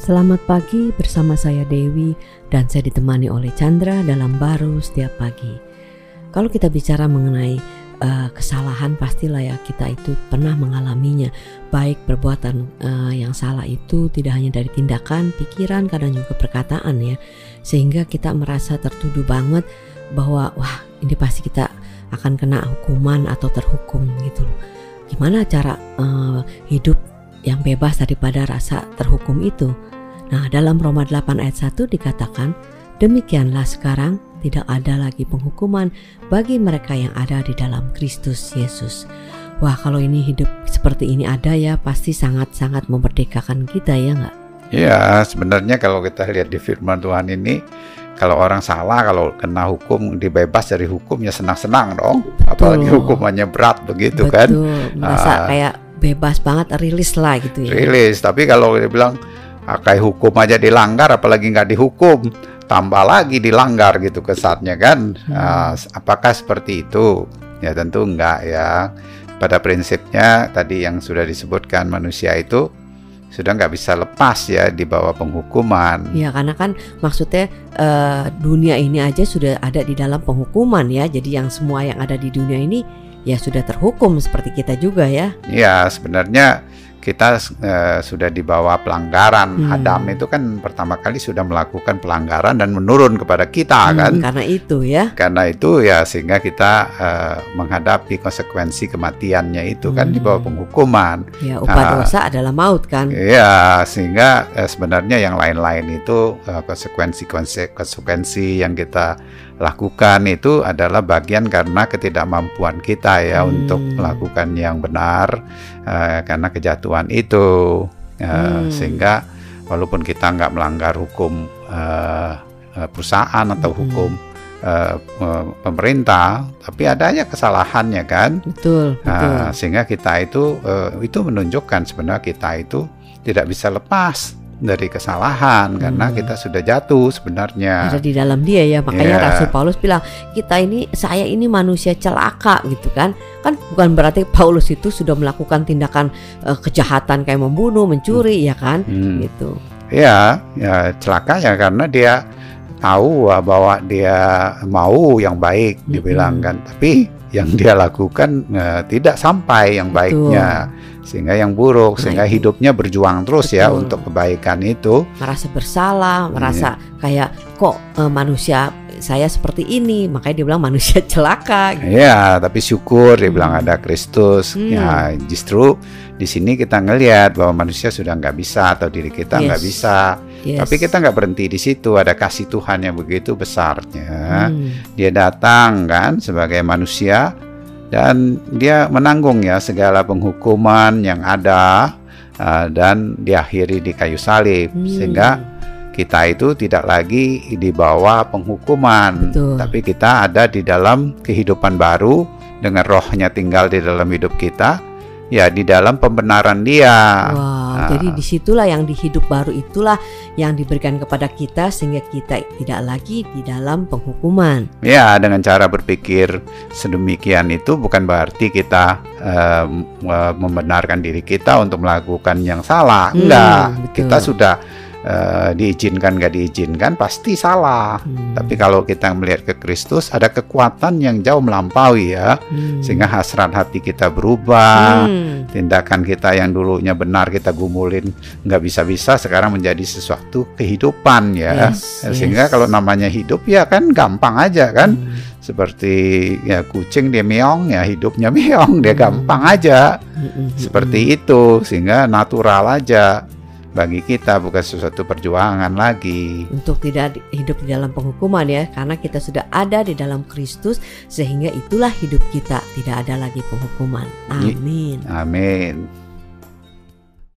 Selamat pagi bersama saya Dewi dan saya ditemani oleh Chandra dalam baru setiap pagi. Kalau kita bicara mengenai uh, kesalahan pastilah ya kita itu pernah mengalaminya. Baik perbuatan uh, yang salah itu tidak hanya dari tindakan, pikiran, kadang juga perkataan ya. Sehingga kita merasa tertuduh banget bahwa wah ini pasti kita akan kena hukuman atau terhukum gitu Gimana cara uh, hidup yang bebas daripada rasa terhukum itu? Nah, dalam Roma 8 ayat 1 dikatakan, demikianlah sekarang tidak ada lagi penghukuman bagi mereka yang ada di dalam Kristus Yesus. Wah, kalau ini hidup seperti ini ada ya, pasti sangat-sangat memerdekakan kita ya nggak? Ya, sebenarnya kalau kita lihat di firman Tuhan ini, kalau orang salah, kalau kena hukum, dibebas dari hukum ya senang-senang dong. Apalagi hukumannya berat begitu kan. Betul. kan. Merasa uh, kayak bebas banget, rilis lah gitu ya. Rilis, tapi kalau dia bilang kayak hukum aja dilanggar apalagi nggak dihukum tambah lagi dilanggar gitu kesannya kan hmm. uh, apakah seperti itu ya tentu enggak ya pada prinsipnya tadi yang sudah disebutkan manusia itu sudah nggak bisa lepas ya di bawah penghukuman. Ya karena kan maksudnya uh, dunia ini aja sudah ada di dalam penghukuman ya. Jadi yang semua yang ada di dunia ini ya sudah terhukum seperti kita juga ya. Ya sebenarnya kita uh, sudah dibawa pelanggaran. Hmm. Adam itu kan pertama kali sudah melakukan pelanggaran dan menurun kepada kita hmm, kan. Karena itu ya. Karena itu ya sehingga kita uh, menghadapi konsekuensi kematiannya itu hmm. kan di bawah hmm. penghukuman. Ya, upah nah, dosa adalah maut kan. Ya, sehingga uh, sebenarnya yang lain-lain itu uh, konsekuensi konsekuensi yang kita lakukan itu adalah bagian karena ketidakmampuan kita ya hmm. untuk melakukan yang benar uh, karena kejatuhan itu uh, hmm. sehingga walaupun kita nggak melanggar hukum uh, perusahaan atau hmm. hukum uh, pemerintah tapi adanya kesalahannya kan betul, betul. Uh, sehingga kita itu uh, itu menunjukkan sebenarnya kita itu tidak bisa lepas dari kesalahan hmm. karena kita sudah jatuh sebenarnya. Ada di dalam dia ya, makanya yeah. Rasul Paulus bilang kita ini saya ini manusia celaka gitu kan. Kan bukan berarti Paulus itu sudah melakukan tindakan uh, kejahatan kayak membunuh, mencuri hmm. ya kan, hmm. gitu. Ya, ya celaka ya karena dia tahu bahwa dia mau yang baik dibilang hmm. tapi yang dia lakukan uh, tidak sampai yang Betul. baiknya sehingga yang buruk nah, sehingga itu. hidupnya berjuang terus ya Betul. ya untuk kebaikan itu merasa bersalah merasa yeah. kayak kok uh, manusia saya seperti ini makanya dia bilang manusia celaka gitu. ya tapi syukur dia hmm. bilang ada Kristus hmm. ya justru di sini kita ngelihat bahwa manusia sudah nggak bisa atau diri kita nggak yes. bisa yes. tapi kita nggak berhenti di situ ada kasih Tuhan yang begitu besarnya hmm. dia datang kan sebagai manusia dan dia menanggung ya segala penghukuman yang ada uh, dan diakhiri di kayu salib hmm. sehingga kita itu tidak lagi di bawah penghukuman Betul. tapi kita ada di dalam kehidupan baru dengan rohnya tinggal di dalam hidup kita ya di dalam pembenaran dia. Wow, nah. jadi di situlah yang di hidup baru itulah yang diberikan kepada kita sehingga kita tidak lagi di dalam penghukuman. Ya, dengan cara berpikir sedemikian itu bukan berarti kita uh, membenarkan diri kita untuk melakukan yang salah. Hmm, Enggak, betul. kita sudah uh, diizinkan nggak diizinkan pasti salah. Hmm. Tapi kalau kita melihat ke Kristus ada kekuatan yang jauh melampaui ya, hmm. sehingga hasrat hati kita berubah, hmm. tindakan kita yang dulunya benar kita gumulin nggak bisa-bisa sekarang menjadi sesuatu kehidupan ya. Yes, sehingga yes. kalau namanya hidup ya kan gampang aja kan. Hmm. Seperti ya kucing dia meong ya hidupnya meong dia hmm. gampang aja. Hmm. Seperti itu sehingga natural aja bagi kita bukan sesuatu perjuangan lagi. Untuk tidak hidup di dalam penghukuman ya, karena kita sudah ada di dalam Kristus sehingga itulah hidup kita, tidak ada lagi penghukuman. Amin. Amin.